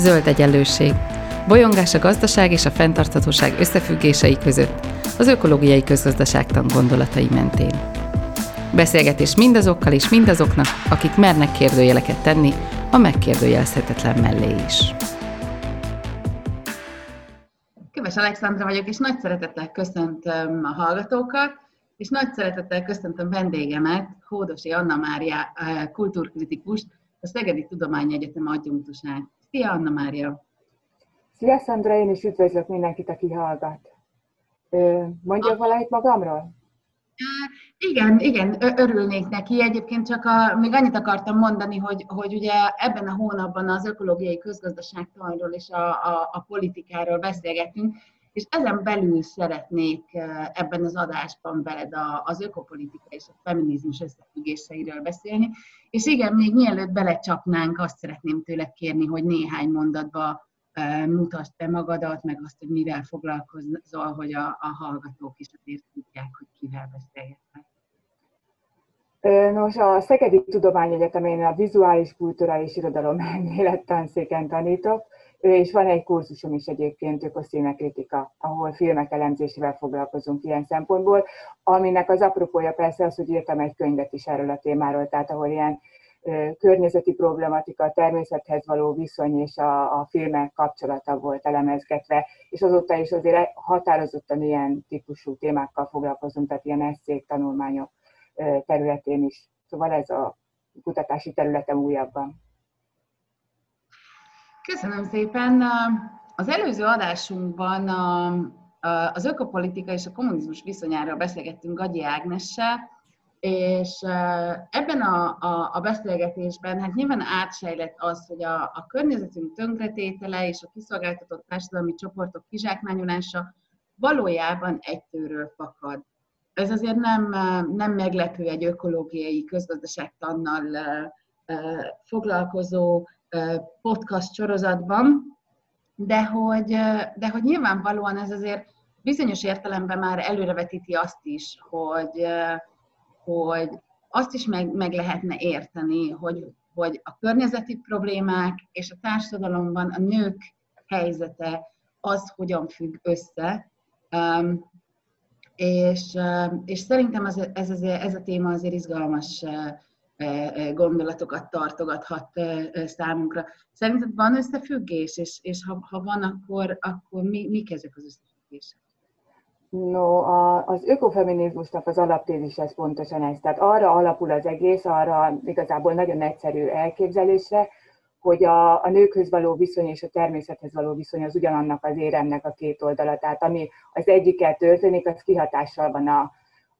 Zöld egyenlőség. Bolyongás a gazdaság és a fenntarthatóság összefüggései között, az ökológiai közgazdaságtan gondolatai mentén. Beszélgetés mindazokkal és mindazoknak, akik mernek kérdőjeleket tenni, a megkérdőjelezhetetlen mellé is. Kedves Alexandra vagyok, és nagy szeretettel köszöntöm a hallgatókat, és nagy szeretettel köszöntöm vendégemet, Hódosi Anna Mária kultúrkritikust, a Szegedi Tudományegyetem adjunktusát. Szia, Anna Mária! Szia, Szandra, én is üdvözlök mindenkit, aki hallgat. Mondja valamit magamról? Igen, igen, örülnék neki. Egyébként csak a, még annyit akartam mondani, hogy, hogy ugye ebben a hónapban az ökológiai közgazdaságtanról és a, a, a politikáról beszélgetünk, és ezen belül szeretnék ebben az adásban veled az ökopolitika és a feminizmus összefüggéseiről beszélni. És igen, még mielőtt belecsapnánk, azt szeretném tőle kérni, hogy néhány mondatba mutasd be magadat, meg azt, hogy mivel foglalkozol, hogy a, a hallgatók is azért tudják, hogy kivel beszélgetnek. Nos, a Szegedi Tudományegyetemén a vizuális kultúra és irodalom tanszéken tanítok, és van egy kurzusom is egyébként, ökoszínekritika, ahol filmek elemzésével foglalkozunk ilyen szempontból, aminek az apropója persze az, hogy írtam egy könyvet is erről a témáról, tehát ahol ilyen környezeti problematika, természethez való viszony és a, a filmek kapcsolata volt elemezgetve, és azóta is azért határozottan ilyen típusú témákkal foglalkozunk, tehát ilyen eszék, tanulmányok területén is. Szóval ez a kutatási területem újabban. Köszönöm szépen. Az előző adásunkban az ökopolitika és a kommunizmus viszonyáról beszélgettünk Gagyi Ágnessel, és ebben a, a, a beszélgetésben hát nyilván átsejlett az, hogy a, a környezetünk tönkretétele és a kiszolgáltatott társadalmi csoportok kizsákmányolása valójában egy tőről fakad. Ez azért nem, nem meglepő egy ökológiai közgazdaságtannal foglalkozó podcast sorozatban, de hogy, de hogy nyilvánvalóan ez azért bizonyos értelemben már előrevetíti azt is, hogy, hogy azt is meg, meg lehetne érteni, hogy, hogy a környezeti problémák és a társadalomban a nők helyzete az hogyan függ össze. Um, és, és szerintem ez, ez, ez, ez a téma azért izgalmas gondolatokat tartogathat számunkra. Szerinted van összefüggés, és, és ha, ha van, akkor, akkor mi, mik ezek az összefüggések? No, a, az ökofeminizmusnak az alaptézis ez pontosan ez. Tehát arra alapul az egész, arra igazából nagyon egyszerű elképzelésre, hogy a, a nőkhöz való viszony és a természethez való viszony az ugyanannak az éremnek a két oldala. Tehát ami az egyikkel történik, az kihatással van a,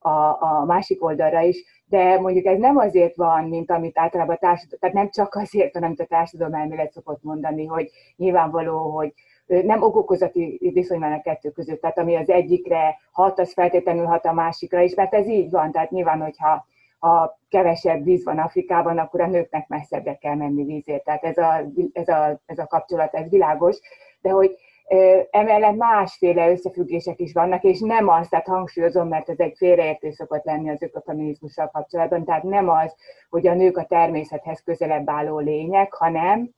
a, a másik oldalra is, de mondjuk ez nem azért van, mint amit általában a társadalom, tehát nem csak azért van, amit a társadalom elmélet szokott mondani, hogy nyilvánvaló, hogy nem okokozati viszony van a kettő között, tehát ami az egyikre hat, az feltétlenül hat a másikra is, mert ez így van, tehát nyilván, hogyha ha kevesebb víz van Afrikában, akkor a nőknek messzebbre kell menni vízért. Tehát ez a, ez a, ez a kapcsolat, ez világos, de hogy Emellett másféle összefüggések is vannak, és nem az, tehát hangsúlyozom, mert ez egy félreértés szokott lenni az ökofeminizmussal kapcsolatban, tehát nem az, hogy a nők a természethez közelebb álló lények, hanem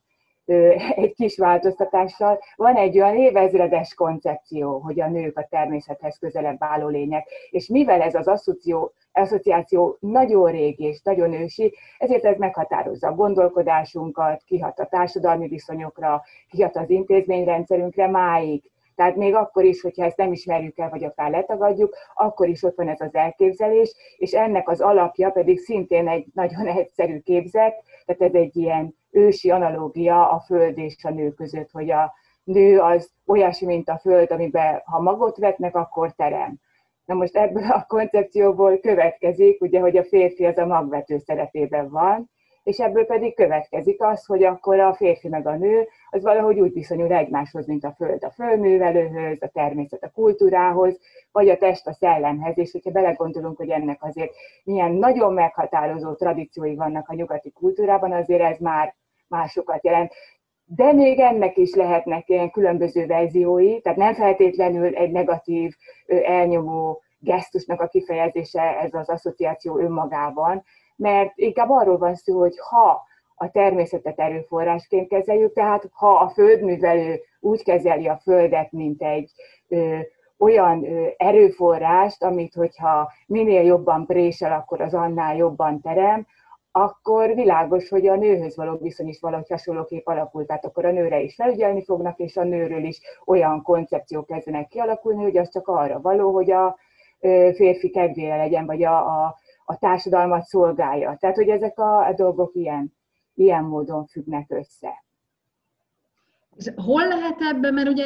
egy kis változtatással. Van egy olyan évezredes koncepció, hogy a nők a természethez közelebb álló lények, és mivel ez az asszociáció, asszociáció nagyon régi és nagyon ősi, ezért ez meghatározza a gondolkodásunkat, kihat a társadalmi viszonyokra, kihat az intézményrendszerünkre máig. Tehát még akkor is, hogyha ezt nem ismerjük el, vagy akár letagadjuk, akkor is ott van ez az elképzelés, és ennek az alapja pedig szintén egy nagyon egyszerű képzet, tehát ez egy ilyen ősi analógia a föld és a nő között, hogy a nő az olyasmi, mint a föld, amiben ha magot vetnek, akkor terem. Na most ebből a koncepcióból következik, ugye, hogy a férfi az a magvető szerepében van, és ebből pedig következik az, hogy akkor a férfi meg a nő az valahogy úgy viszonyul egymáshoz, mint a föld a földművelőhöz, a természet a kultúrához, vagy a test a szellemhez, és hogyha belegondolunk, hogy ennek azért milyen nagyon meghatározó tradíciói vannak a nyugati kultúrában, azért ez már másokat jelent. De még ennek is lehetnek ilyen különböző verziói, tehát nem feltétlenül egy negatív, elnyomó gesztusnak a kifejezése ez az asszociáció önmagában, mert inkább arról van szó, hogy ha a természetet erőforrásként kezeljük, tehát ha a földművelő úgy kezeli a földet, mint egy ö, olyan ö, erőforrást, amit hogyha minél jobban présel, akkor az annál jobban terem, akkor világos, hogy a nőhöz való viszony is valahogy hasonlóképp alakult, tehát akkor a nőre is felügyelni fognak, és a nőről is olyan koncepciók kezdenek kialakulni, hogy az csak arra való, hogy a férfi kedvére legyen, vagy a, a, a társadalmat szolgálja. Tehát, hogy ezek a, a dolgok ilyen, ilyen módon függnek össze. És hol lehet ebben, mert ugye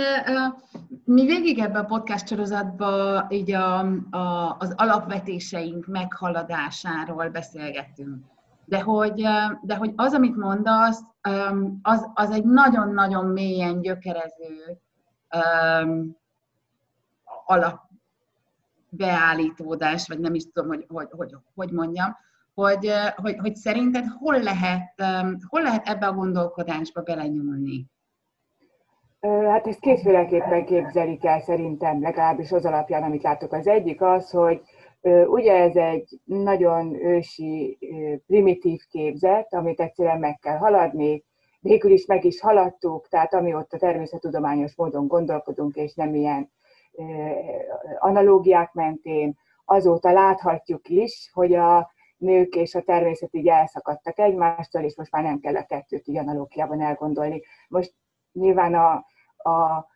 mi végig ebben a podcast sorozatban így a, a, az alapvetéseink meghaladásáról beszélgettünk. De hogy, de hogy az, amit mondasz, az, az egy nagyon-nagyon mélyen gyökerező alapbeállítódás, vagy nem is tudom, hogy hogy, hogy, hogy mondjam, hogy, hogy, hogy szerinted hol lehet, hol lehet ebbe a gondolkodásba belenyúlni? Hát ezt kétféleképpen képzelik el szerintem, legalábbis az alapján, amit látok. Az egyik az, hogy ugye ez egy nagyon ősi, primitív képzet, amit egyszerűen meg kell haladni, végül is meg is haladtuk, tehát amióta természettudományos módon gondolkodunk, és nem ilyen analógiák mentén, azóta láthatjuk is, hogy a nők és a természet így elszakadtak egymástól, és most már nem kell a kettőt így analógiában elgondolni. Most nyilván a, a,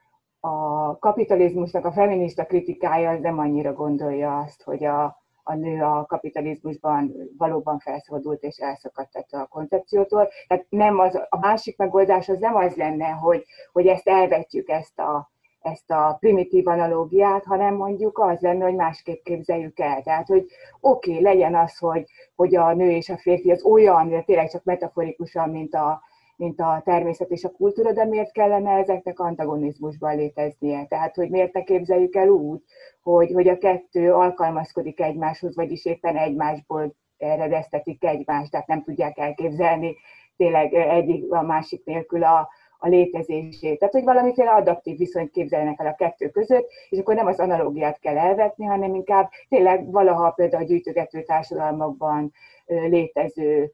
a kapitalizmusnak a feminista kritikája nem annyira gondolja azt, hogy a, a nő a kapitalizmusban valóban felszabadult és elszakadt a koncepciótól. Tehát nem az, a másik megoldás az nem az lenne, hogy, hogy ezt elvetjük, ezt a, ezt a primitív analógiát, hanem mondjuk az lenne, hogy másképp képzeljük el. Tehát, hogy oké, okay, legyen az, hogy, hogy a nő és a férfi az olyan, de tényleg csak metaforikusan, mint a, mint a természet és a kultúra, de miért kellene ezeknek antagonizmusban léteznie? Tehát, hogy miért ne képzeljük el úgy, hogy, hogy a kettő alkalmazkodik egymáshoz, vagyis éppen egymásból eredeztetik egymást, tehát nem tudják elképzelni tényleg egyik a másik nélkül a, a létezését. Tehát, hogy valamiféle adaptív viszonyt képzelnek el a kettő között, és akkor nem az analógiát kell elvetni, hanem inkább tényleg valaha például a gyűjtögető társadalmakban létező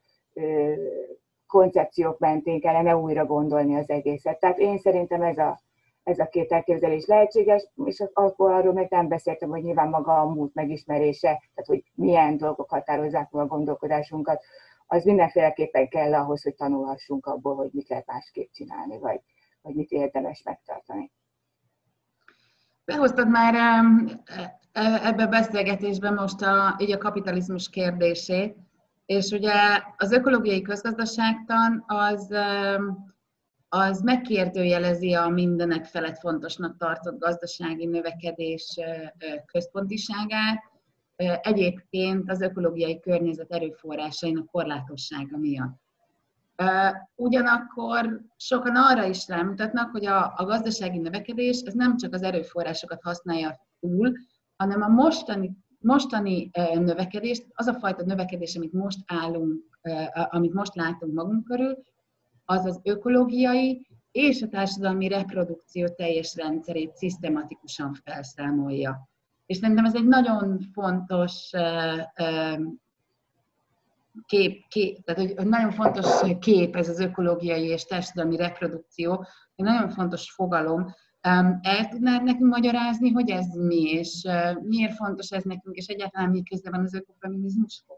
koncepciók mentén kellene újra gondolni az egészet. Tehát én szerintem ez a, ez a két elképzelés lehetséges, és akkor arról még nem beszéltem, hogy nyilván maga a múlt megismerése, tehát hogy milyen dolgok határozzák meg a gondolkodásunkat, az mindenféleképpen kell ahhoz, hogy tanulhassunk abból, hogy mit lehet másképp csinálni, vagy, vagy mit érdemes megtartani. Behoztad már e, ebbe a beszélgetésbe most a, így a kapitalizmus kérdését, és ugye az ökológiai közgazdaságtan az, az megkérdőjelezi a mindenek felett fontosnak tartott gazdasági növekedés központiságát, egyébként az ökológiai környezet erőforrásainak korlátossága miatt. Ugyanakkor sokan arra is rámutatnak, hogy a, a gazdasági növekedés ez nem csak az erőforrásokat használja túl, hanem a mostani, mostani növekedés, az a fajta növekedés, amit most állunk, amit most látunk magunk körül, az az ökológiai és a társadalmi reprodukció teljes rendszerét szisztematikusan felszámolja. És szerintem ez egy nagyon fontos kép, kép tehát hogy nagyon fontos kép ez az ökológiai és társadalmi reprodukció, egy nagyon fontos fogalom. El tudnád nekünk magyarázni, hogy ez mi, és miért fontos ez nekünk, és egyáltalán mi köze van az ökofeminizmushoz?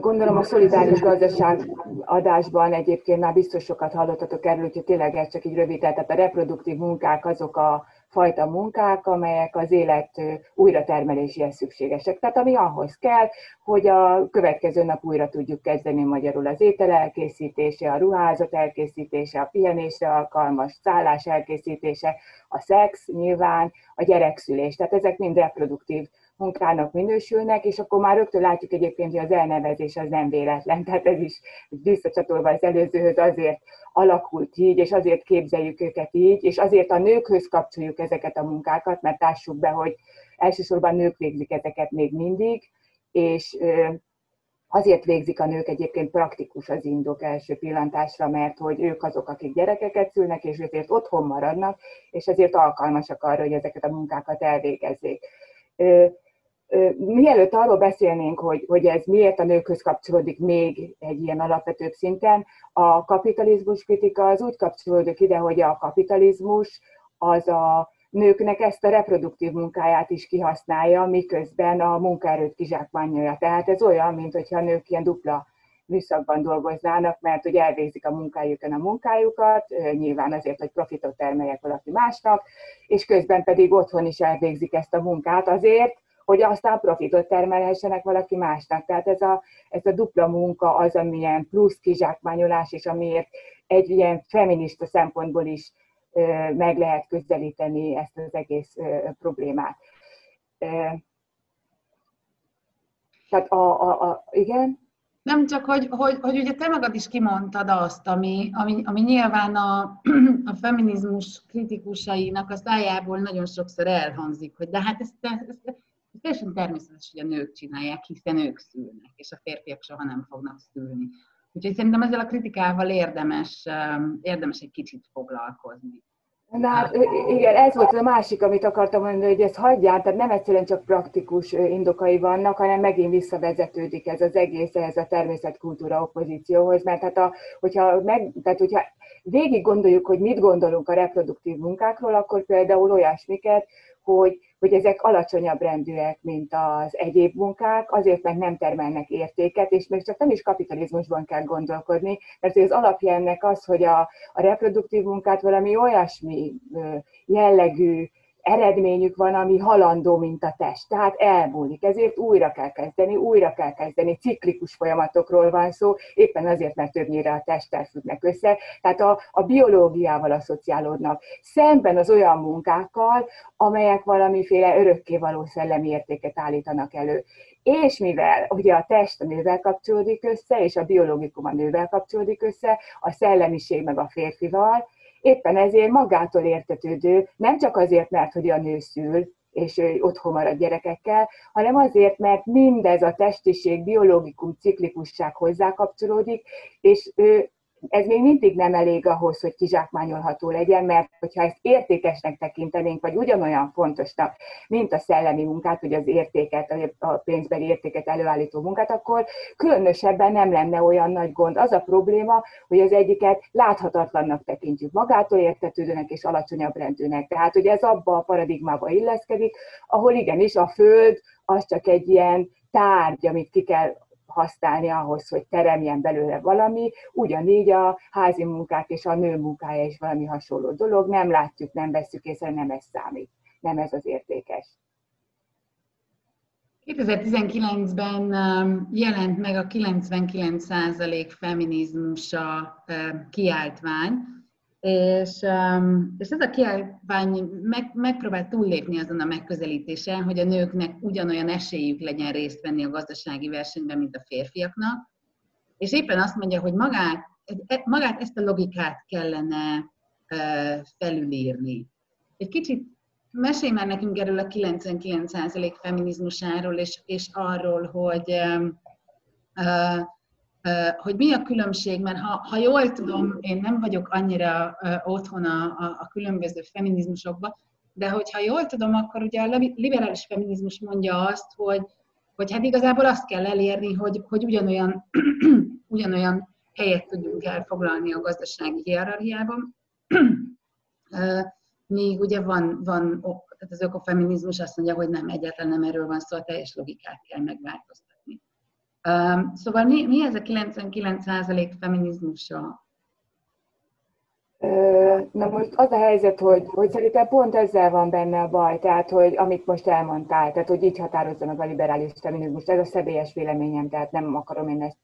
Gondolom a szolidáris gazdaság adásban egyébként már biztos sokat hallottatok erről, hogy tényleg ez csak így rövid, tehát a reproduktív munkák azok a fajta munkák, amelyek az élet újratermeléséhez szükségesek. Tehát ami ahhoz kell, hogy a következő nap újra tudjuk kezdeni magyarul az étel elkészítése, a ruházat elkészítése, a pihenésre alkalmas szállás elkészítése, a szex nyilván, a gyerekszülés. Tehát ezek mind reproduktív munkának minősülnek, és akkor már rögtön látjuk egyébként, hogy az elnevezés az nem véletlen, tehát ez is visszacsatolva az előzőhöz azért alakult így, és azért képzeljük őket így, és azért a nőkhöz kapcsoljuk ezeket a munkákat, mert lássuk be, hogy elsősorban nők végzik ezeket még mindig, és azért végzik a nők egyébként praktikus az indok első pillantásra, mert hogy ők azok, akik gyerekeket szülnek, és ezért otthon maradnak, és ezért alkalmasak arra, hogy ezeket a munkákat elvégezzék Mielőtt arról beszélnénk, hogy, hogy ez miért a nőkhöz kapcsolódik még egy ilyen alapvetőbb szinten, a kapitalizmus kritika az úgy kapcsolódik ide, hogy a kapitalizmus az a nőknek ezt a reproduktív munkáját is kihasználja, miközben a munkaerőt kizsákmányolja. Tehát ez olyan, mint hogyha a nők ilyen dupla műszakban dolgoznának, mert hogy elvégzik a munkájukon a munkájukat, nyilván azért, hogy profitot termeljek valaki másnak, és közben pedig otthon is elvégzik ezt a munkát azért, hogy aztán profitot termelhessenek valaki másnak. Tehát ez a, ez a dupla munka az, amilyen plusz kizsákmányolás, és amiért egy ilyen feminista szempontból is meg lehet közelíteni ezt az egész problémát. Tehát a, a, a igen? Nem csak, hogy, hogy, hogy ugye te magad is kimondtad azt, ami, ami, ami nyilván a, a feminizmus kritikusainak a szájából nagyon sokszor elhangzik, hogy de hát ezt, ezt, ezt teljesen természetes, hogy a nők csinálják, hiszen ők szülnek, és a férfiak soha nem fognak szülni. Úgyhogy szerintem ezzel a kritikával érdemes, érdemes egy kicsit foglalkozni. Na igen, ez volt a másik, amit akartam mondani, hogy ezt hagyjál, tehát nem egyszerűen csak praktikus indokai vannak, hanem megint visszavezetődik ez az egész ehhez a természetkultúra opozícióhoz, mert hát a, hogyha, meg, tehát hogyha végig gondoljuk, hogy mit gondolunk a reproduktív munkákról, akkor például olyasmiket, hogy hogy ezek alacsonyabb rendűek, mint az egyéb munkák, azért, mert nem termelnek értéket, és még csak nem is kapitalizmusban kell gondolkodni, mert az alapja ennek az, hogy a, a reproduktív munkát valami olyasmi jellegű eredményük van, ami halandó, mint a test. Tehát elmúlik, ezért újra kell kezdeni, újra kell kezdeni, ciklikus folyamatokról van szó, éppen azért, mert többnyire a testtel függnek össze, tehát a, a biológiával asszociálódnak. Szemben az olyan munkákkal, amelyek valamiféle örökkévaló szellemi értéket állítanak elő. És mivel ugye a test a nővel kapcsolódik össze, és a biológikum a nővel kapcsolódik össze, a szellemiség meg a férfival, Éppen ezért magától értetődő, nem csak azért, mert hogy a nő szül, és ő otthon marad gyerekekkel, hanem azért, mert mindez a testiség, biológikum, ciklikusság hozzá kapcsolódik, és ő ez még mindig nem elég ahhoz, hogy kizsákmányolható legyen, mert hogyha ezt értékesnek tekintenénk, vagy ugyanolyan fontosnak, mint a szellemi munkát, vagy az értéket, a pénzbeli értéket előállító munkát, akkor különösebben nem lenne olyan nagy gond. Az a probléma, hogy az egyiket láthatatlannak tekintjük magától értetődőnek és alacsonyabb rendűnek. Tehát, hogy ez abba a paradigmába illeszkedik, ahol igenis a Föld az csak egy ilyen tárgy, amit ki kell használni ahhoz, hogy teremjen belőle valami, ugyanígy a házi munkák és a nő munkája is valami hasonló dolog, nem látjuk, nem veszük észre, nem ez számít, nem ez az értékes. 2019-ben um, jelent meg a 99% feminizmusa um, kiáltvány, és, um, és ez a kiáltvány meg, megpróbál túllépni azon a megközelítésen, hogy a nőknek ugyanolyan esélyük legyen részt venni a gazdasági versenyben, mint a férfiaknak, és éppen azt mondja, hogy magát, e, magát ezt a logikát kellene felülírni. Egy kicsit mesélj már nekünk erről a 99% feminizmusáról, és, és arról, hogy uh, hogy mi a különbség, mert ha, ha jól tudom, én nem vagyok annyira otthon a, a, különböző feminizmusokban, de hogyha jól tudom, akkor ugye a liberális feminizmus mondja azt, hogy, hogy hát igazából azt kell elérni, hogy, hogy ugyanolyan, ugyanolyan helyet tudjunk elfoglalni a gazdasági hierarchiában. Míg ugye van, van tehát az ökofeminizmus azt mondja, hogy nem, egyáltalán nem erről van szó, a teljes logikát kell megváltoztatni. Szóval mi, mi ez a 99% feminizmusa? Na most az a helyzet, hogy, hogy szerintem pont ezzel van benne a baj, tehát hogy amit most elmondtál, tehát hogy így határozza meg a liberális feminizmus, ez a személyes véleményem, tehát nem akarom én ezt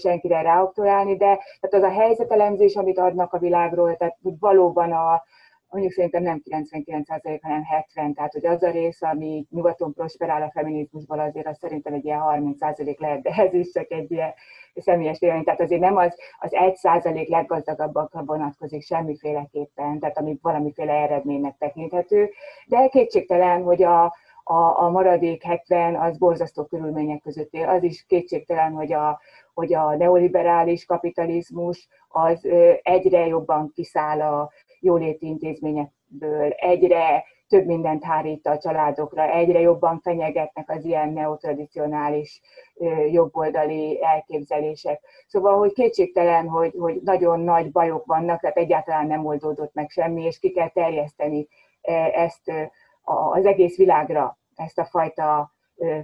senkire ráoktorálni, de tehát az a helyzetelemzés, amit adnak a világról, tehát hogy valóban a, mondjuk szerintem nem 99%, hanem 70, tehát hogy az a rész, ami nyugaton prosperál a feminizmusból, azért az szerintem egy ilyen 30% lehet, de ez is csak egy ilyen személyes vélemény, tehát azért nem az, az 1% leggazdagabbakra vonatkozik semmiféleképpen, tehát ami valamiféle eredménynek tekinthető, de kétségtelen, hogy a, a, a maradék 70 az borzasztó körülmények között él. Az is kétségtelen, hogy a, hogy a neoliberális kapitalizmus az egyre jobban kiszáll a, jóléti intézményekből egyre több mindent hárít a családokra, egyre jobban fenyegetnek az ilyen neotradicionális jobboldali elképzelések. Szóval, hogy kétségtelen, hogy, hogy nagyon nagy bajok vannak, tehát egyáltalán nem oldódott meg semmi, és ki kell terjeszteni ezt az egész világra, ezt a fajta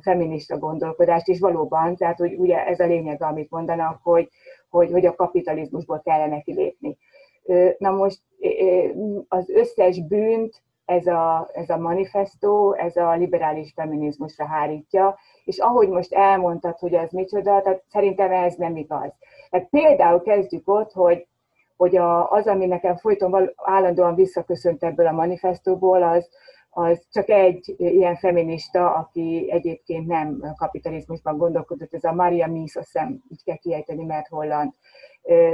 feminista gondolkodást, és valóban, tehát hogy ugye ez a lényeg, amit mondanak, hogy, hogy, hogy a kapitalizmusból kellene kilépni. Na most az összes bűnt ez a, ez a manifestó, ez a liberális feminizmusra hárítja, és ahogy most elmondtad, hogy ez micsoda, tehát szerintem ez nem igaz. Tehát például kezdjük ott, hogy, hogy a, az, ami nekem folyton állandóan visszaköszönt ebből a manifestóból, az, az csak egy ilyen feminista, aki egyébként nem kapitalizmusban gondolkodott, ez a Maria Mies, azt hiszem, így kell kiejteni, mert holland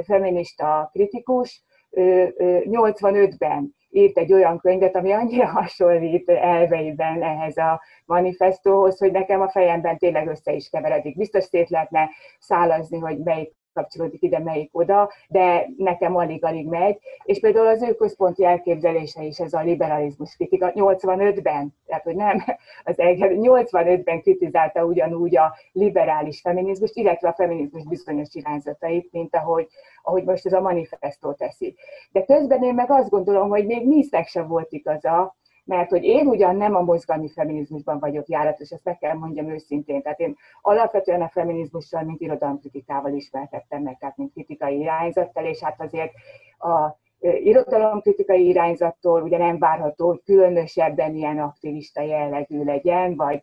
feminista kritikus, 85-ben írt egy olyan könyvet, ami annyira hasonlít elveiben ehhez a manifestóhoz, hogy nekem a fejemben tényleg össze is keveredik. Biztos szét lehetne szálazni, hogy melyik kapcsolódik ide, melyik oda, de nekem alig-alig megy. És például az ő központi elképzelése is ez a liberalizmus kritika 85-ben, tehát hogy nem, az 85-ben kritizálta ugyanúgy a liberális feminizmust, illetve a feminizmus bizonyos irányzatait, mint ahogy, ahogy most ez a manifestó teszi. De közben én meg azt gondolom, hogy még Misznek sem volt igaza, mert hogy én ugyan nem a mozgalmi feminizmusban vagyok járatos, ezt meg kell mondjam őszintén. Tehát én alapvetően a feminizmussal, mint irodalomkritikával ismertettem meg, tehát mint kritikai irányzattal, és hát azért a irodalomkritikai irányzattól ugye nem várható, hogy különösebben ilyen aktivista jellegű legyen, vagy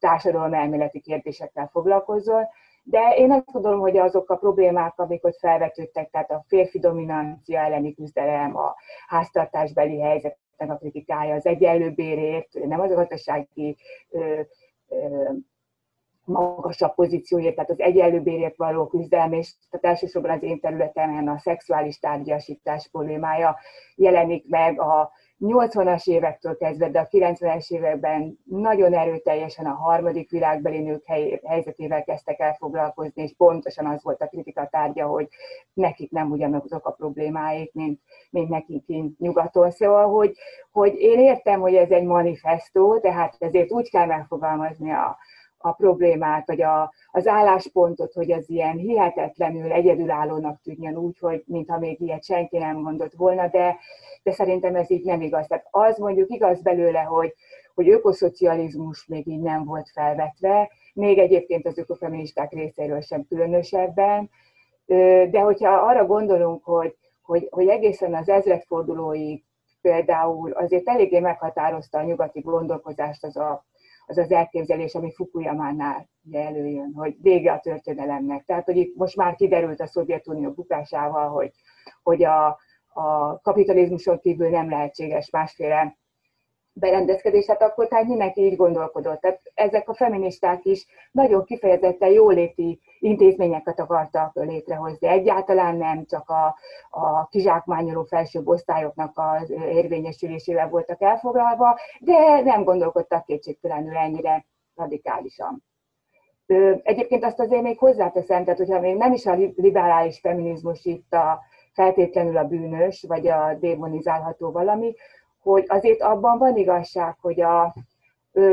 társadalom-elméleti kérdésekkel foglalkozzon, de én azt gondolom, hogy azok a problémák, amik ott felvetődtek, tehát a férfi dominancia elleni küzdelem, a háztartásbeli helyzet, a kritikája az egyenlő bérért, nem az a gazdasági magasabb pozícióért, tehát az egyenlő bérért való küzdelem, és tehát elsősorban az én területemen a szexuális tárgyasítás problémája jelenik meg a 80-as évektől kezdve, de a 90-es években nagyon erőteljesen a harmadik világbeli nők helyzetével kezdtek el foglalkozni, és pontosan az volt a kritika tárgya, hogy nekik nem ugyanazok a problémáik, mint, mint nekik kint nyugaton. Szóval, hogy, hogy én értem, hogy ez egy manifestó, tehát ezért úgy kell megfogalmazni a, a problémát, vagy a, az álláspontot, hogy az ilyen hihetetlenül egyedülállónak tűnjön úgy, hogy mintha még ilyet senki nem mondott volna, de, de szerintem ez így nem igaz. Tehát az mondjuk igaz belőle, hogy, hogy ökoszocializmus még így nem volt felvetve, még egyébként az ökofeministák részéről sem különösebben, de hogyha arra gondolunk, hogy, hogy, hogy egészen az ezredfordulóig például azért eléggé meghatározta a nyugati gondolkozást az a az az elképzelés, ami Fukuyamánál előjön, hogy vége a történelemnek. Tehát, hogy itt most már kiderült a Szovjetunió bukásával, hogy, hogy a, a kapitalizmuson kívül nem lehetséges másféle berendezkedés, akkor tehát mindenki így gondolkodott. Tehát ezek a feministák is nagyon kifejezetten jóléti intézményeket akartak létrehozni. Egyáltalán nem csak a, a kizsákmányoló felsőbb osztályoknak az érvényesülésével voltak elfoglalva, de nem gondolkodtak kétségtelenül ennyire radikálisan. Egyébként azt azért még hozzáteszem, tehát hogyha még nem is a liberális feminizmus itt a feltétlenül a bűnös, vagy a démonizálható valami, hogy azért abban van igazság, hogy a,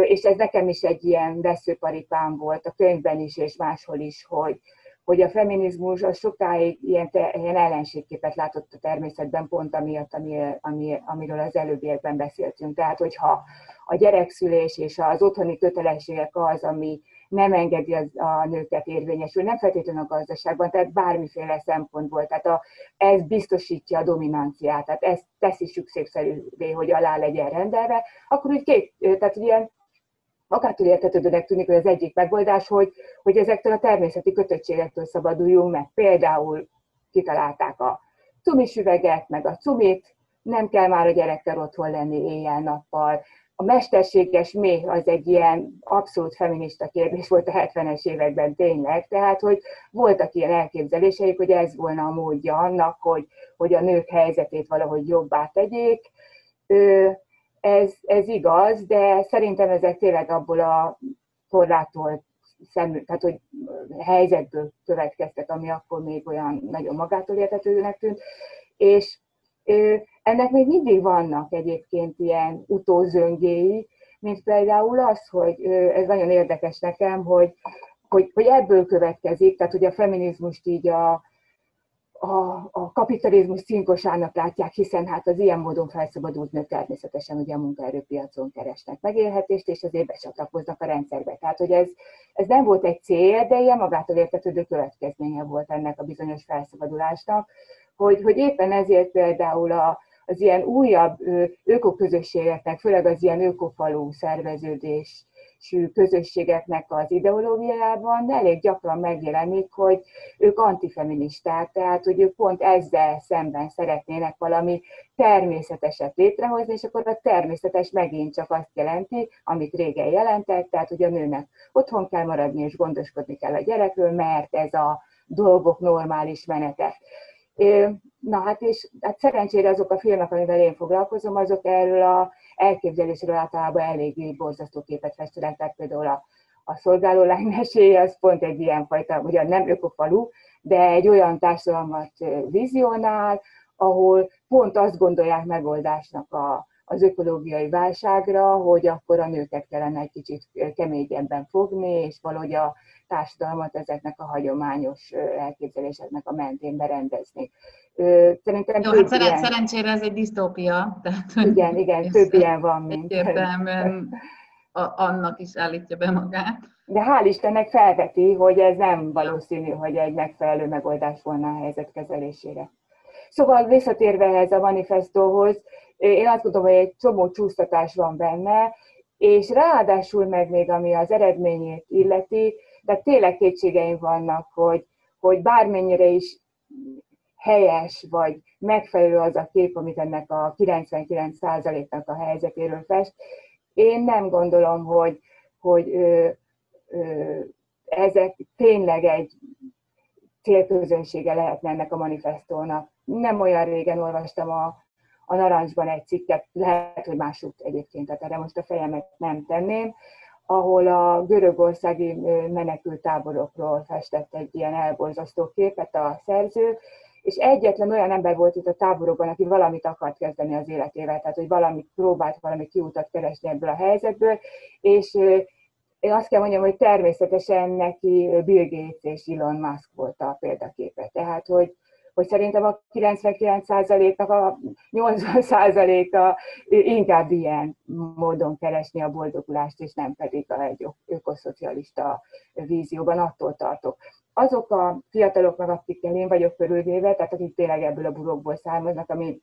és ez nekem is egy ilyen veszőparipám volt a könyvben is, és máshol is, hogy, hogy a feminizmus az sokáig ilyen, ilyen ellenségképet látott a természetben, pont amiatt, ami, ami, amiről az előbbiekben beszéltünk. Tehát, hogyha a gyerekszülés és az otthoni kötelességek az, ami nem engedi az, a nőket érvényesül, nem feltétlenül a gazdaságban, tehát bármiféle szempontból. Tehát a, ez biztosítja a dominanciát, tehát ezt teszi szükségszerűvé, hogy alá legyen rendelve, akkor úgy két, tehát ilyen magától értetődőnek tűnik, hogy az egyik megoldás, hogy, hogy ezektől a természeti kötöttségektől szabaduljunk meg. Például kitalálták a cumis üveget, meg a cumit, nem kell már a gyerekkel otthon lenni éjjel-nappal, a mesterséges méh az egy ilyen abszolút feminista kérdés volt a 70-es években tényleg, tehát hogy voltak ilyen elképzeléseik, hogy ez volna a módja annak, hogy, hogy a nők helyzetét valahogy jobbá tegyék. Ez, ez igaz, de szerintem ezek tényleg abból a korlátolt szem, tehát hogy helyzetből következtek, ami akkor még olyan nagyon magától értetődőnek tűnt, és Ennek még mindig vannak egyébként ilyen utózöngéi, mint például az, hogy ez nagyon érdekes nekem, hogy, hogy, hogy ebből következik, tehát hogy a feminizmust így a, a, a kapitalizmus cinkosának látják, hiszen hát az ilyen módon felszabadult nők természetesen ugye a munkaerőpiacon keresnek megélhetést, és azért becsatlakoznak a rendszerbe. Tehát, hogy ez, ez nem volt egy cél, de ilyen magától értetődő következménye volt ennek a bizonyos felszabadulásnak, hogy, hogy éppen ezért például a, az ilyen újabb ökoközösségeknek, főleg az ilyen ökofalú szerveződés közösségeknek az ideológiájában elég gyakran megjelenik, hogy ők antifeministák, tehát hogy ők pont ezzel szemben szeretnének valami természeteset létrehozni, és akkor a természetes megint csak azt jelenti, amit régen jelentett, tehát hogy a nőnek otthon kell maradni, és gondoskodni kell a gyerekről, mert ez a dolgok normális menete. Na hát és hát szerencsére azok a filmek, amivel én foglalkozom, azok erről a elképzelésről általában eléggé borzasztó képet festenek, tehát például a, a szolgáló lány meséje, az pont egy ilyen fajta, ugye nem ökofalu, de egy olyan társadalmat vizionál, ahol pont azt gondolják megoldásnak a, az ökológiai válságra, hogy akkor a nőket kellene egy kicsit keményebben fogni, és valahogy a társadalmat ezeknek a hagyományos elképzeléseknek a mentén berendezni. Szerintem Jó, hát ilyen... szerencsére ez egy disztópia. Tehát, igen, igen, több ilyen van, mint... Egyértelműen annak is állítja be magát. De hál' Istennek felveti, hogy ez nem valószínű, hogy egy megfelelő megoldás volna a helyzet kezelésére. Szóval visszatérve ehhez a manifestóhoz, én azt gondolom, hogy egy csomó csúsztatás van benne, és ráadásul meg még ami az eredményét illeti, de tényleg kétségeim vannak, hogy, hogy bármennyire is helyes, vagy megfelelő az a kép, amit ennek a 99%-nak a helyzetéről fest, én nem gondolom, hogy, hogy ö, ö, ezek tényleg egy célközönsége lehetne ennek a manifestónak. Nem olyan régen olvastam a, a Narancsban egy cikket, lehet, hogy másút egyébként, tehát erre most a fejemet nem tenném, ahol a görögországi menekült táborokról festett egy ilyen elborzasztó képet a szerző, és egyetlen olyan ember volt itt a táborokban, aki valamit akart kezdeni az életével, tehát hogy valamit próbált valami kiutat keresni ebből a helyzetből, és én azt kell mondjam, hogy természetesen neki Bill Gates és Elon Musk volt a példaképe. Tehát, hogy, hogy szerintem a 99%-nak a 80%-a inkább ilyen módon keresni a boldogulást, és nem pedig egy ökoszocialista vízióban, attól tartok. Azok a fiataloknak, akikkel én vagyok körülvéve, tehát akik tényleg ebből a burokból származnak, ami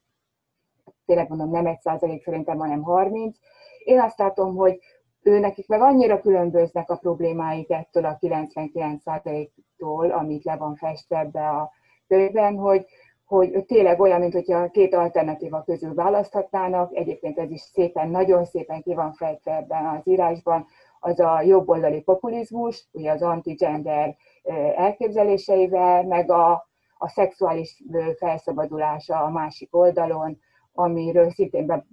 tényleg mondom nem egy százalék szerintem, hanem 30, én azt látom, hogy ő nekik meg annyira különböznek a problémáik ettől a 99%-tól, amit le van festve ebbe a könyvben, hogy, hogy tényleg olyan, mint hogyha két alternatíva közül választhatnának, egyébként ez is szépen, nagyon szépen ki van fejtve ebben az írásban, az a jobboldali populizmus, ugye az anti-gender elképzeléseivel, meg a, a szexuális felszabadulása a másik oldalon, amiről szintén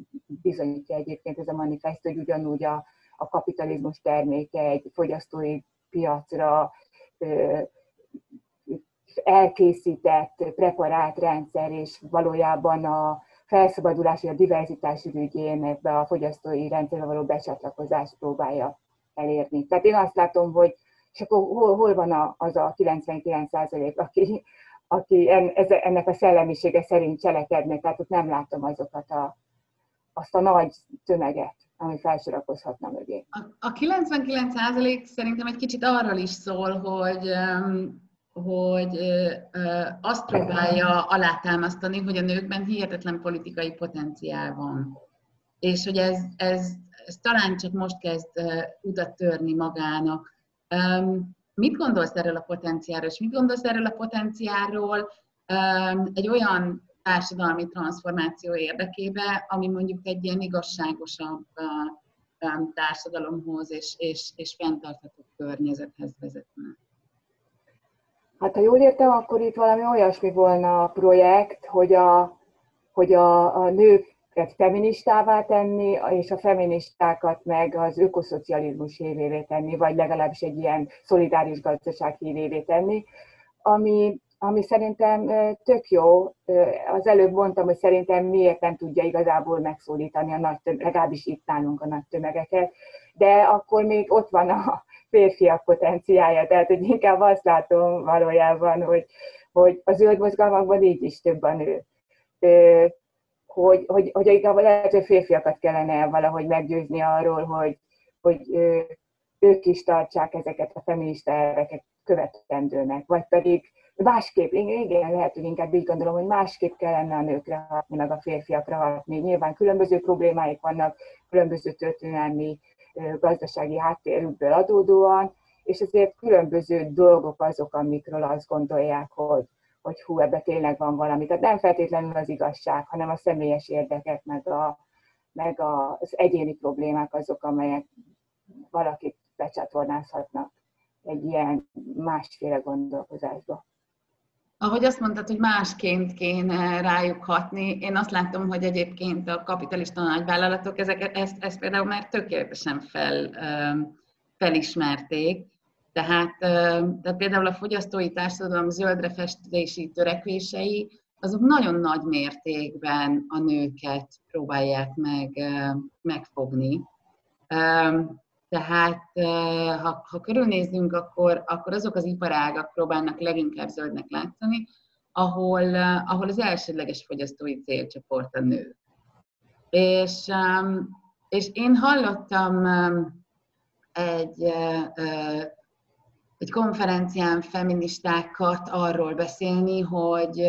bizonyítja egyébként ez a manifest, hogy ugyanúgy a, a kapitalizmus terméke egy fogyasztói piacra elkészített, preparált rendszer, és valójában a felszabadulás, a diverzitás ügyén ebbe a fogyasztói rendszerbe való becsatlakozást próbálja elérni. Tehát én azt látom, hogy és akkor hol, hol van az a 99 aki, aki ennek a szellemisége szerint cselekedne, tehát ott nem látom azokat a, azt a nagy tömeget, ami felsorakozhatna mögé. A, a 99% szerintem egy kicsit arról is szól, hogy hogy azt próbálja alátámasztani, hogy a nőkben hihetetlen politikai potenciál van. És hogy ez, ez, ez talán csak most kezd utat törni magának. Mit gondolsz erről a potenciáról, és mit gondolsz erről a potenciáról egy olyan társadalmi transformáció érdekébe, ami mondjuk egy ilyen igazságosabb társadalomhoz és, és, és fenntartható környezethez vezetne? Hát ha jól értem, akkor itt valami olyasmi volna a projekt, hogy a, hogy a, a nőket feministává tenni, és a feministákat meg az ökoszocializmus hívévé tenni, vagy legalábbis egy ilyen szolidáris gazdaság hívévé tenni, ami ami szerintem tök jó. Az előbb mondtam, hogy szerintem miért nem tudja igazából megszólítani a nagy tömeg, legalábbis itt nálunk a nagy tömegeket, de akkor még ott van a férfiak potenciája, tehát hogy inkább azt látom valójában, hogy, hogy a zöld mozgalmakban így is több a nő. Hogy, hogy, hogy igazából lehet, hogy férfiakat kellene valahogy meggyőzni arról, hogy, hogy ők is tartsák ezeket a feminista elveket követendőnek, vagy pedig másképp, igen, lehet, hogy inkább így gondolom, hogy másképp kellene a nőkre hatni, meg a férfiakra hatni. Nyilván különböző problémáik vannak, különböző történelmi, gazdasági háttérükből adódóan, és ezért különböző dolgok azok, amikről azt gondolják, hogy, hogy hú, ebbe tényleg van valami. Tehát nem feltétlenül az igazság, hanem a személyes érdekek, meg, a, meg az egyéni problémák azok, amelyek valakit becsatornázhatnak egy ilyen másféle gondolkozásba ahogy azt mondtad, hogy másként kéne rájuk hatni, én azt látom, hogy egyébként a kapitalista nagyvállalatok ezeket, ezt, ezt például már tökéletesen fel, felismerték. Tehát, tehát például a fogyasztói társadalom zöldre festési törekvései, azok nagyon nagy mértékben a nőket próbálják meg, megfogni. Tehát ha, ha körülnézzünk, akkor, akkor azok az iparágak próbálnak leginkább zöldnek látszani, ahol, ahol az elsődleges fogyasztói célcsoport a nő. És, és én hallottam egy, egy konferencián feministákat arról beszélni, hogy,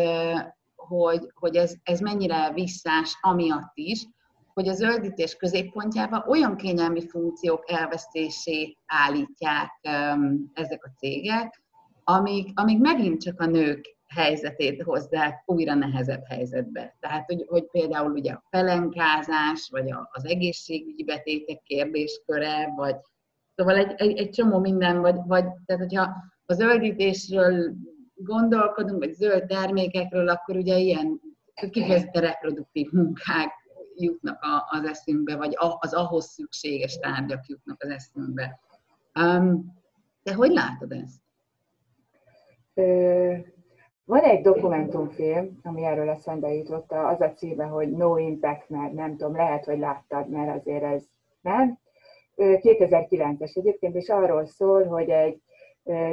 hogy, hogy ez, ez mennyire visszás amiatt is, hogy a zöldítés középpontjába olyan kényelmi funkciók elvesztését állítják ezek a cégek, amik, amik megint csak a nők helyzetét hozzák újra nehezebb helyzetbe. Tehát, hogy, hogy például ugye a pelenkázás, vagy a, az egészségügyi betétek kérdésköre, vagy szóval egy, egy, egy csomó minden, vagy, vagy tehát hogyha a zöldítésről gondolkodunk, vagy zöld termékekről, akkor ugye ilyen kifejezetten reproduktív munkák jutnak az eszünkbe, vagy az ahhoz szükséges tárgyak jutnak az eszünkbe. Um, te hogy látod ezt? Van egy dokumentumfilm, ami erről eszembe jutott, az a címe, hogy No Impact, mert nem tudom, lehet, hogy láttad, mert azért ez nem. 2009-es egyébként, és arról szól, hogy egy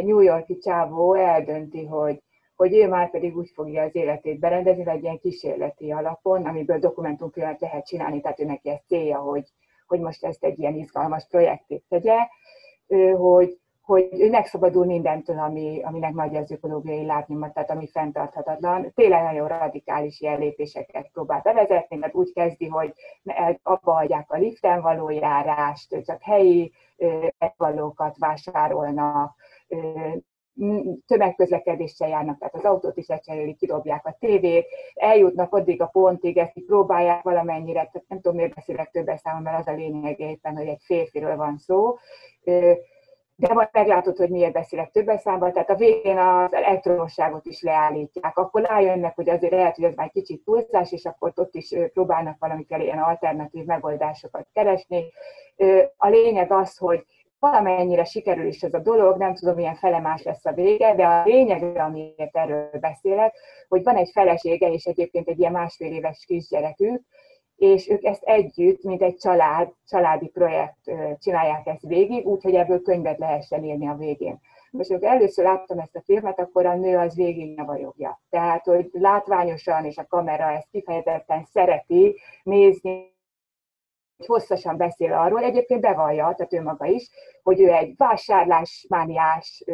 New Yorki csávó eldönti, hogy hogy ő már pedig úgy fogja az életét berendezni, egy ilyen kísérleti alapon, amiből dokumentumfilmet lehet csinálni, tehát ő neki ez célja, hogy, hogy most ezt egy ilyen izgalmas projektét tegye, hogy, hogy ő megszabadul mindentől, ami, aminek nagy az ökológiai lábnyoma, tehát ami fenntarthatatlan. Tényleg nagyon radikális ilyen lépéseket próbál bevezetni, mert úgy kezdi, hogy abba hagyják a liften való járást, csak helyi valókat vásárolnak, tömegközlekedéssel járnak, tehát az autót is lecserélik, kidobják a tévét, eljutnak addig a pontig, ezt próbálják valamennyire, tehát nem tudom, miért beszélek több számomra, mert az a lényeg éppen, hogy egy férfiről van szó, de majd meglátod, hogy miért beszélek több számban, tehát a végén az elektronosságot is leállítják, akkor rájönnek, hogy azért lehet, hogy ez már kicsit túlzás, és akkor ott is próbálnak valamikor ilyen alternatív megoldásokat keresni. A lényeg az, hogy valamennyire sikerül is ez a dolog, nem tudom, milyen felemás lesz a vége, de a lényeg, amiért erről beszélek, hogy van egy felesége, és egyébként egy ilyen másfél éves kisgyerekük, és ők ezt együtt, mint egy család, családi projekt csinálják ezt végig, úgyhogy ebből könyvet lehessen írni a végén. Most amikor először láttam ezt a filmet, akkor a nő az végig nyavajogja. Tehát, hogy látványosan, és a kamera ezt kifejezetten szereti nézni, hosszasan beszél arról, egyébként bevallja, tehát ő maga is, hogy ő egy vásárlásmániás,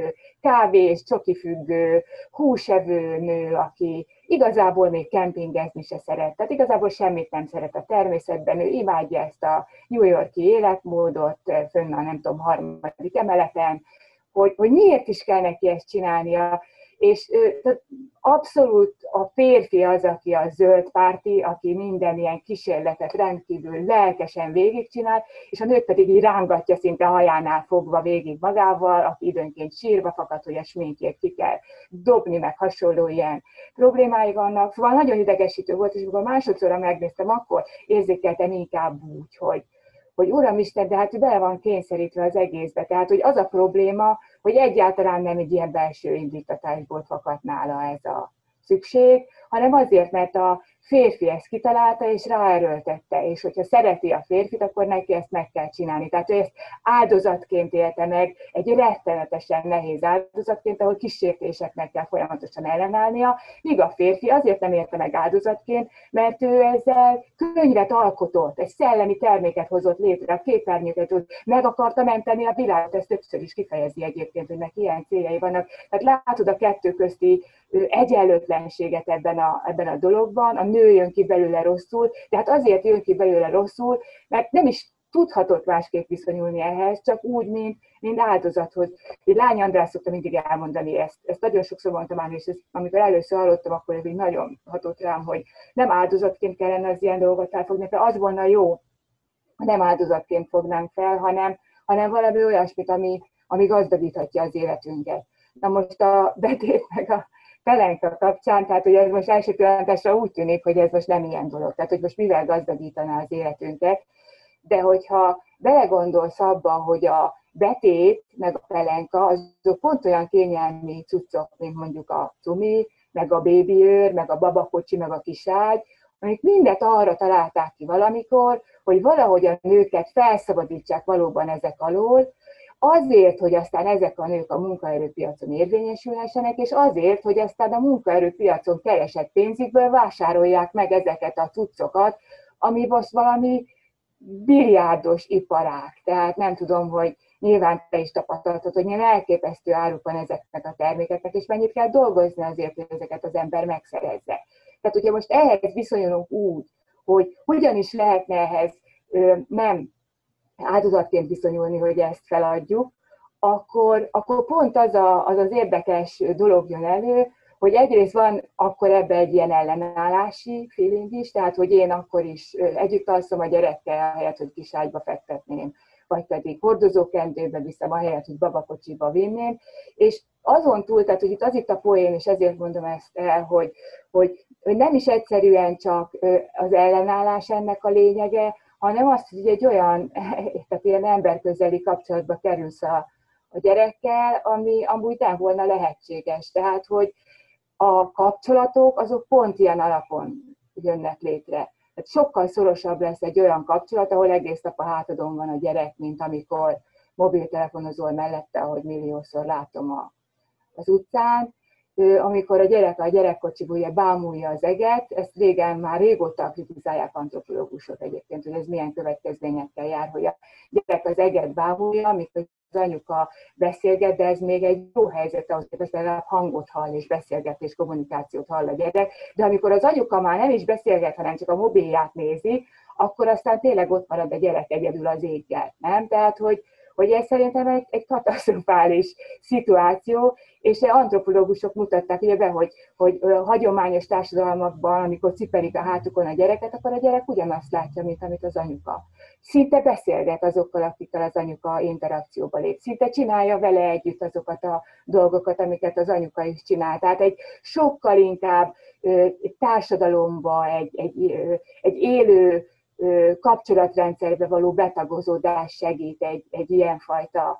kávés, csokifüggő, húsevő nő, aki igazából még kempingezni se szeret. Tehát igazából semmit nem szeret a természetben, ő imádja ezt a New Yorki életmódot, fönn a nem tudom, harmadik emeleten, hogy, hogy miért is kell neki ezt csinálnia, és abszolút a férfi az, aki a zöld párti, aki minden ilyen kísérletet rendkívül lelkesen végigcsinál, és a nőt pedig így rángatja szinte hajánál fogva végig magával, aki időnként sírva fakad, hogy a sminkjét ki kell dobni, meg hasonló ilyen problémái vannak. Szóval nagyon idegesítő volt, és amikor másodszorra megnéztem, akkor érzékeltem inkább úgy, hogy, hogy Uramisten, de hát bele van kényszerítve az egészbe. Tehát, hogy az a probléma, hogy egyáltalán nem egy ilyen belső indítatásból fakad nála ez a szükség, hanem azért, mert a férfi ezt kitalálta, és ráerőltette, és hogyha szereti a férfit, akkor neki ezt meg kell csinálni. Tehát ő ezt áldozatként élte meg, egy rettenetesen nehéz áldozatként, ahol kísértéseknek kell folyamatosan ellenállnia, míg a férfi azért nem érte meg áldozatként, mert ő ezzel könyvet alkotott, egy szellemi terméket hozott létre, a képernyőket, meg akarta menteni a világot, ezt többször is kifejezi egyébként, hogy neki ilyen céljai vannak. Tehát látod a kettő közti egyenlőtlenséget ebben a, ebben a dologban, a nő jön ki belőle rosszul, tehát azért jön ki belőle rosszul, mert nem is tudhatott másképp viszonyulni ehhez, csak úgy, mint, mint áldozathoz. Egy lány András szokta mindig elmondani ezt. Ezt nagyon sokszor mondtam már, és ezt, amikor először hallottam, akkor ez így nagyon hatott rám, hogy nem áldozatként kellene az ilyen dolgokat elfogni, mert az volna jó, ha nem áldozatként fognánk fel, hanem, hanem valami olyasmit, ami, ami gazdagíthatja az életünket. Na most a betét meg a Pelenka kapcsán, tehát hogy ez most első pillanatásra úgy tűnik, hogy ez most nem ilyen dolog, tehát hogy most mivel gazdagítaná az életünket, de hogyha belegondolsz abba, hogy a betét, meg a pelenka, azok pont olyan kényelmi cuccok, mint mondjuk a cumi, meg a bébiőr, meg a babakocsi, meg a kiságy, amik mindet arra találták ki valamikor, hogy valahogy a nőket felszabadítsák valóban ezek alól, azért, hogy aztán ezek a nők a munkaerőpiacon érvényesülhessenek, és azért, hogy aztán a munkaerőpiacon keresett pénzükből vásárolják meg ezeket a cuccokat, ami most valami biliárdos iparák. Tehát nem tudom, hogy nyilván te is tapasztaltad, hogy milyen elképesztő áruk van ezeknek a termékeknek, és mennyit kell dolgozni azért, hogy ezeket az ember megszerezze. Tehát, hogyha most ehhez viszonyulunk úgy, hogy hogyan is lehetne ehhez nem áldozatként viszonyulni, hogy ezt feladjuk, akkor, akkor pont az, a, az az érdekes dolog jön elő, hogy egyrészt van akkor ebbe egy ilyen ellenállási feeling is, tehát hogy én akkor is együtt alszom a gyerekkel, ahelyett, hogy kiságyba fektetném, vagy pedig hordozókendőbe viszem, ahelyett, hogy babakocsiba vinném, és azon túl, tehát hogy itt az itt a poén, és ezért mondom ezt el, hogy, hogy, nem is egyszerűen csak az ellenállás ennek a lényege, hanem azt, hogy egy olyan, tehát ilyen emberközeli kapcsolatba kerülsz a, a gyerekkel, ami amúgy nem volna lehetséges. Tehát, hogy a kapcsolatok azok pont ilyen alapon jönnek létre. Tehát sokkal szorosabb lesz egy olyan kapcsolat, ahol egész nap a hátadon van a gyerek, mint amikor mobiltelefonozol mellette, ahogy milliószor látom a, az utcán, amikor a gyerek a gyerekkocsiból ugye bámulja az eget, ezt régen már régóta kritizálják antropológusok egyébként, hogy ez milyen következményekkel jár, hogy a gyerek az eget bámulja, amikor az anyuka beszélget, de ez még egy jó helyzet ahhoz hogy legalább hangot hall és beszélget és kommunikációt hall a gyerek, de amikor az anyuka már nem is beszélget, hanem csak a mobilját nézi, akkor aztán tényleg ott marad a gyerek egyedül az éggel, nem? Tehát, hogy, hogy ez szerintem egy, egy katasztrofális szituáció, és antropológusok mutatták ugye be, hogy, hogy hagyományos társadalmakban, amikor cipelik a hátukon a gyereket, akkor a gyerek ugyanazt látja, mint amit az anyuka. Szinte beszélget azokkal, akikkel az anyuka interakcióba lép. Szinte csinálja vele együtt azokat a dolgokat, amiket az anyuka is csinál. Tehát egy sokkal inkább társadalomba, egy, egy, egy élő kapcsolatrendszerbe való betagozódás segít egy, egy ilyenfajta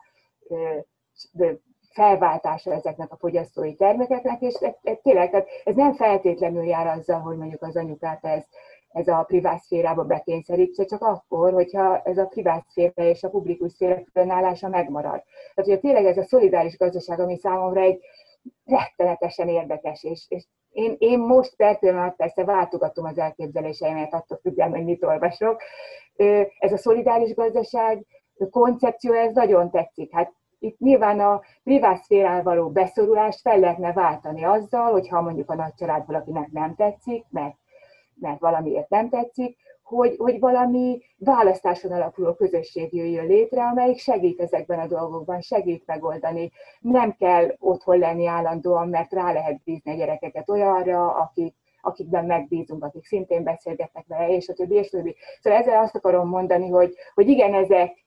felváltása ezeknek a fogyasztói termékeknek, és ez, ez tényleg, tehát ez nem feltétlenül jár azzal, hogy mondjuk az anyukát ez, ez a privát szférába bekényszerítse, csak akkor, hogyha ez a privát szféra és a publikus szféra különállása megmarad. Tehát, hogy tényleg ez a szolidáris gazdaság, ami számomra egy rettenetesen érdekes, és, és én, én most per pillanat persze váltogatom az elképzeléseimet, attól függően, hogy mit olvasok. Ez a szolidáris gazdaság koncepció, ez nagyon tetszik. Hát itt nyilván a privát szférán való beszorulást fel lehetne váltani azzal, hogyha mondjuk a nagy család valakinek nem tetszik, mert, mert valamiért nem tetszik, hogy, hogy valami választáson alapuló közösség jöjjön létre, amelyik segít ezekben a dolgokban, segít megoldani. Nem kell otthon lenni állandóan, mert rá lehet bízni a gyerekeket olyanra, akik, akikben megbízunk, akik szintén beszélgetnek vele, és a többi, és a többi. Szóval ezzel azt akarom mondani, hogy, hogy igen, ezek,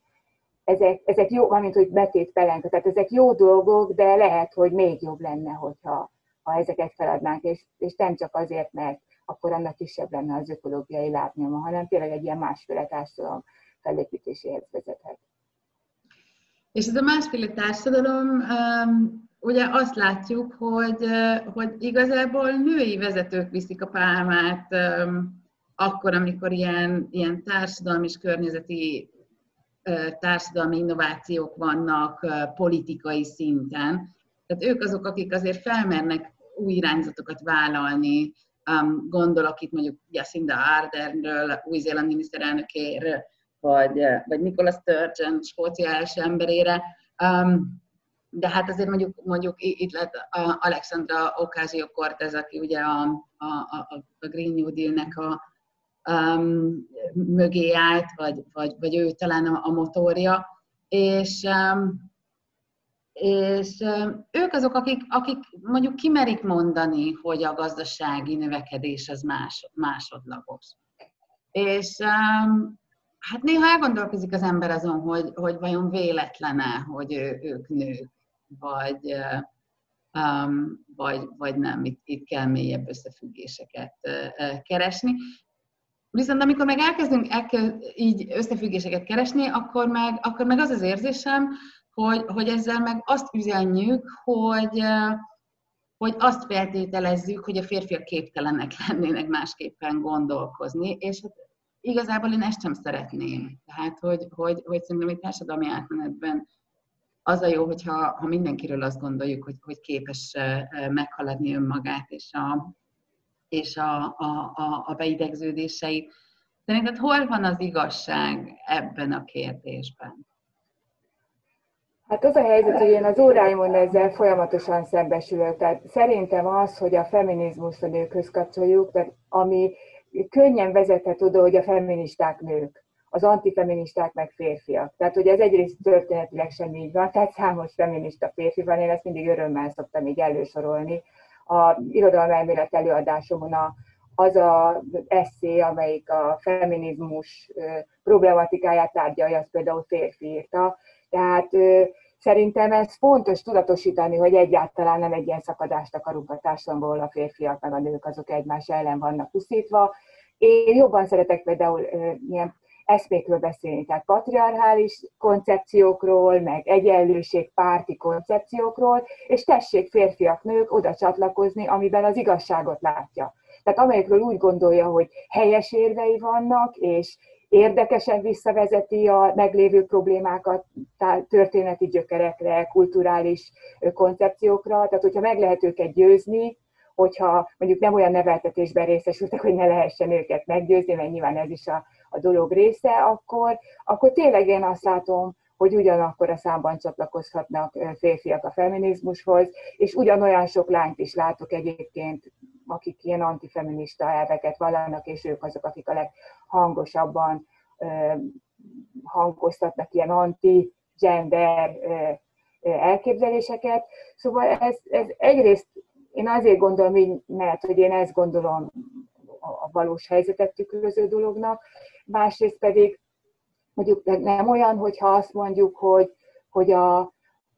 ezek, ezek jó, mint hogy betét pelenka, tehát ezek jó dolgok, de lehet, hogy még jobb lenne, hogyha ha ezeket feladnánk, és, és nem csak azért, mert akkor annak kisebb lenne az ökológiai lábnyoma, hanem tényleg egy ilyen másféle társadalom felépítéséhez vezethet. És ez a másféle társadalom, ugye azt látjuk, hogy, hogy igazából női vezetők viszik a pálmát akkor, amikor ilyen, ilyen társadalmi és környezeti társadalmi innovációk vannak politikai szinten. Tehát ők azok, akik azért felmernek új irányzatokat vállalni. Gondolok itt mondjuk Jacinda Ardernről, új-zélandi miniszterelnökéről, vagy, vagy Nicola Sturgeon, Skócia első emberére. De hát azért mondjuk, mondjuk itt lett Alexandra Ocasio-Cortez, aki ugye a, a, a, a Green New Deal-nek a, um, mögé állt, vagy, vagy, vagy ő talán a, a motorja, és, um, és ők azok, akik, akik mondjuk kimerik mondani, hogy a gazdasági növekedés az más, másodlagos. És hát néha elgondolkozik az ember azon, hogy, hogy vajon véletlene, hogy ő, ők nők, vagy, um, vagy, vagy nem, itt, itt kell mélyebb összefüggéseket uh, keresni. Viszont amikor meg elkezdünk elkezd, így összefüggéseket keresni, akkor meg, akkor meg az az érzésem, hogy, hogy ezzel meg azt üzenjük, hogy, hogy azt feltételezzük, hogy a férfiak képtelenek lennének másképpen gondolkozni, és hát igazából én ezt sem szeretném. Tehát, hogy, hogy, hogy szerintem egy társadalmi átmenetben az a jó, hogyha ha mindenkiről azt gondoljuk, hogy, hogy képes meghaladni önmagát, és a, és a, a, a, a beidegződéseit. Szerinted hol van az igazság ebben a kérdésben? Hát az a helyzet, hogy én az óráimon ezzel folyamatosan szembesülök. Tehát szerintem az, hogy a feminizmus a nőkhöz kapcsoljuk, tehát ami könnyen vezethet oda, hogy a feministák nők, az antifeministák meg férfiak. Tehát, hogy ez egyrészt történetileg sem így van, tehát számos feminista férfi van, én ezt mindig örömmel szoktam így elősorolni, a irodalmelmélet előadásomon a, az a eszé, amelyik a feminizmus problematikáját tárgyalja, az például férfi írta. Tehát szerintem ez fontos tudatosítani, hogy egyáltalán nem egy ilyen szakadást akarunk a társadalomból, a férfiak meg a nők azok egymás ellen vannak puszítva. Én jobban szeretek például ilyen eszmékről beszélni, tehát patriarchális koncepciókról, meg egyenlőség párti koncepciókról, és tessék férfiak, nők oda csatlakozni, amiben az igazságot látja. Tehát amelyekről úgy gondolja, hogy helyes érvei vannak, és érdekesen visszavezeti a meglévő problémákat történeti gyökerekre, kulturális koncepciókra, tehát hogyha meg lehet őket győzni, hogyha mondjuk nem olyan neveltetésben részesültek, hogy ne lehessen őket meggyőzni, mert nyilván ez is a a dolog része, akkor, akkor tényleg én azt látom, hogy ugyanakkor a számban csatlakozhatnak férfiak a feminizmushoz, és ugyanolyan sok lányt is látok egyébként, akik ilyen antifeminista elveket vallanak, és ők azok, akik a leghangosabban hangoztatnak ilyen anti-gender elképzeléseket. Szóval ez, ez egyrészt én azért gondolom így, mert hogy én ezt gondolom a valós helyzetet tükröző dolognak, másrészt pedig mondjuk nem olyan, hogyha azt mondjuk, hogy, hogy a,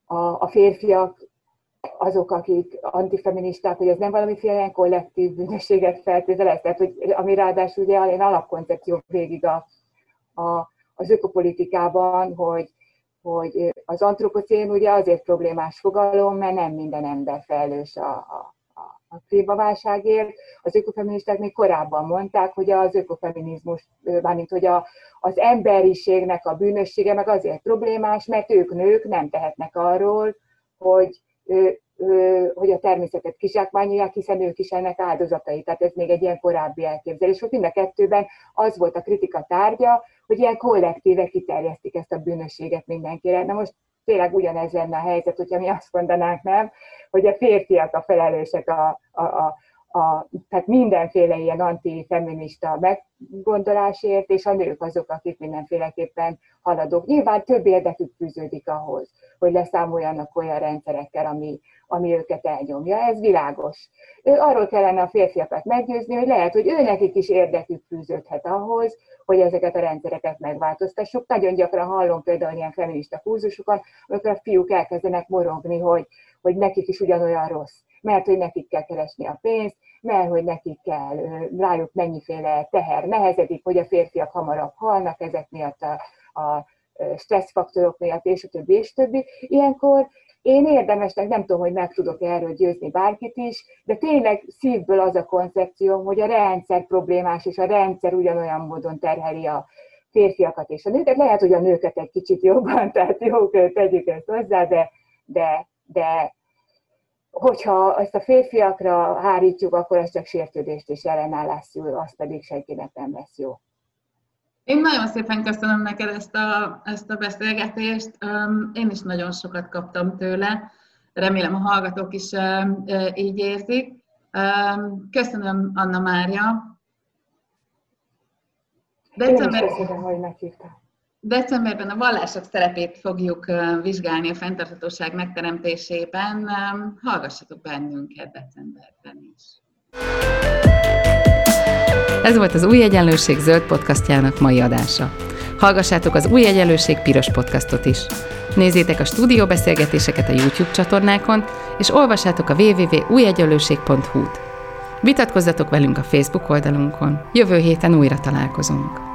a, a férfiak azok, akik antifeministák, hogy ez nem valamiféle ilyen kollektív bűnösséget feltételez, tehát hogy ami ráadásul ugye én alapkoncepció végig a, a, az ökopolitikában, hogy, hogy az antropocén ugye azért problémás fogalom, mert nem minden ember felelős a, a, a klímaválságért. Az ökofeministák még korábban mondták, hogy az ökofeminizmus, mármint hogy a, az emberiségnek a bűnössége meg azért problémás, mert ők nők nem tehetnek arról, hogy hogy a természetet kizsákmányolják, hiszen ők is ennek áldozatai. Tehát ez még egy ilyen korábbi elképzelés hogy Mind a kettőben az volt a kritika tárgya, hogy ilyen kollektíve kiterjesztik ezt a bűnösséget mindenkire. Na most tényleg ugyanez lenne a helyzet, hogyha mi azt mondanánk, nem, hogy a férfiak a felelősek a, a, a, a, tehát mindenféle ilyen antifeminista meggondolásért, és a nők azok, akik mindenféleképpen haladók. Nyilván több érdekük fűződik ahhoz, hogy leszámoljanak olyan rendszerekkel, ami, ami őket elnyomja. Ez világos. Ő arról kellene a férfiakat meggyőzni, hogy lehet, hogy őnekik is érdekük fűződhet ahhoz, hogy ezeket a rendszereket megváltoztassuk. Nagyon gyakran hallom például ilyen feminista kurzusokon, amikor a fiúk elkezdenek morogni, hogy, hogy nekik is ugyanolyan rossz, mert hogy nekik kell keresni a pénzt, mert hogy nekik kell, rájuk mennyiféle teher nehezedik, hogy a férfiak hamarabb halnak ezek miatt a, a stresszfaktorok miatt, és a többi, és a többi. Ilyenkor én érdemesnek, nem tudom, hogy meg tudok erről győzni bárkit is, de tényleg szívből az a koncepció, hogy a rendszer problémás, és a rendszer ugyanolyan módon terheli a férfiakat és a nőket. Lehet, hogy a nőket egy kicsit jobban, tehát jó, tegyük ezt hozzá, de, de, de hogyha ezt a férfiakra hárítjuk, akkor ez csak sértődést és ellenállás szül, az pedig senkinek nem lesz jó. Én nagyon szépen köszönöm neked ezt a, ezt a beszélgetést. Én is nagyon sokat kaptam tőle. Remélem a hallgatók is így érzik. Köszönöm, Anna Mária. December... Én is köszönöm, hogy meghívtál. Decemberben a vallások szerepét fogjuk vizsgálni a fenntarthatóság megteremtésében. Hallgassatok bennünket decemberben is. Ez volt az Új Egyenlőség zöld podcastjának mai adása. Hallgassátok az Új Egyenlőség piros podcastot is. Nézzétek a stúdióbeszélgetéseket a YouTube csatornákon, és olvassátok a www.újegyenlőség.hu-t. Vitatkozzatok velünk a Facebook oldalunkon. Jövő héten újra találkozunk.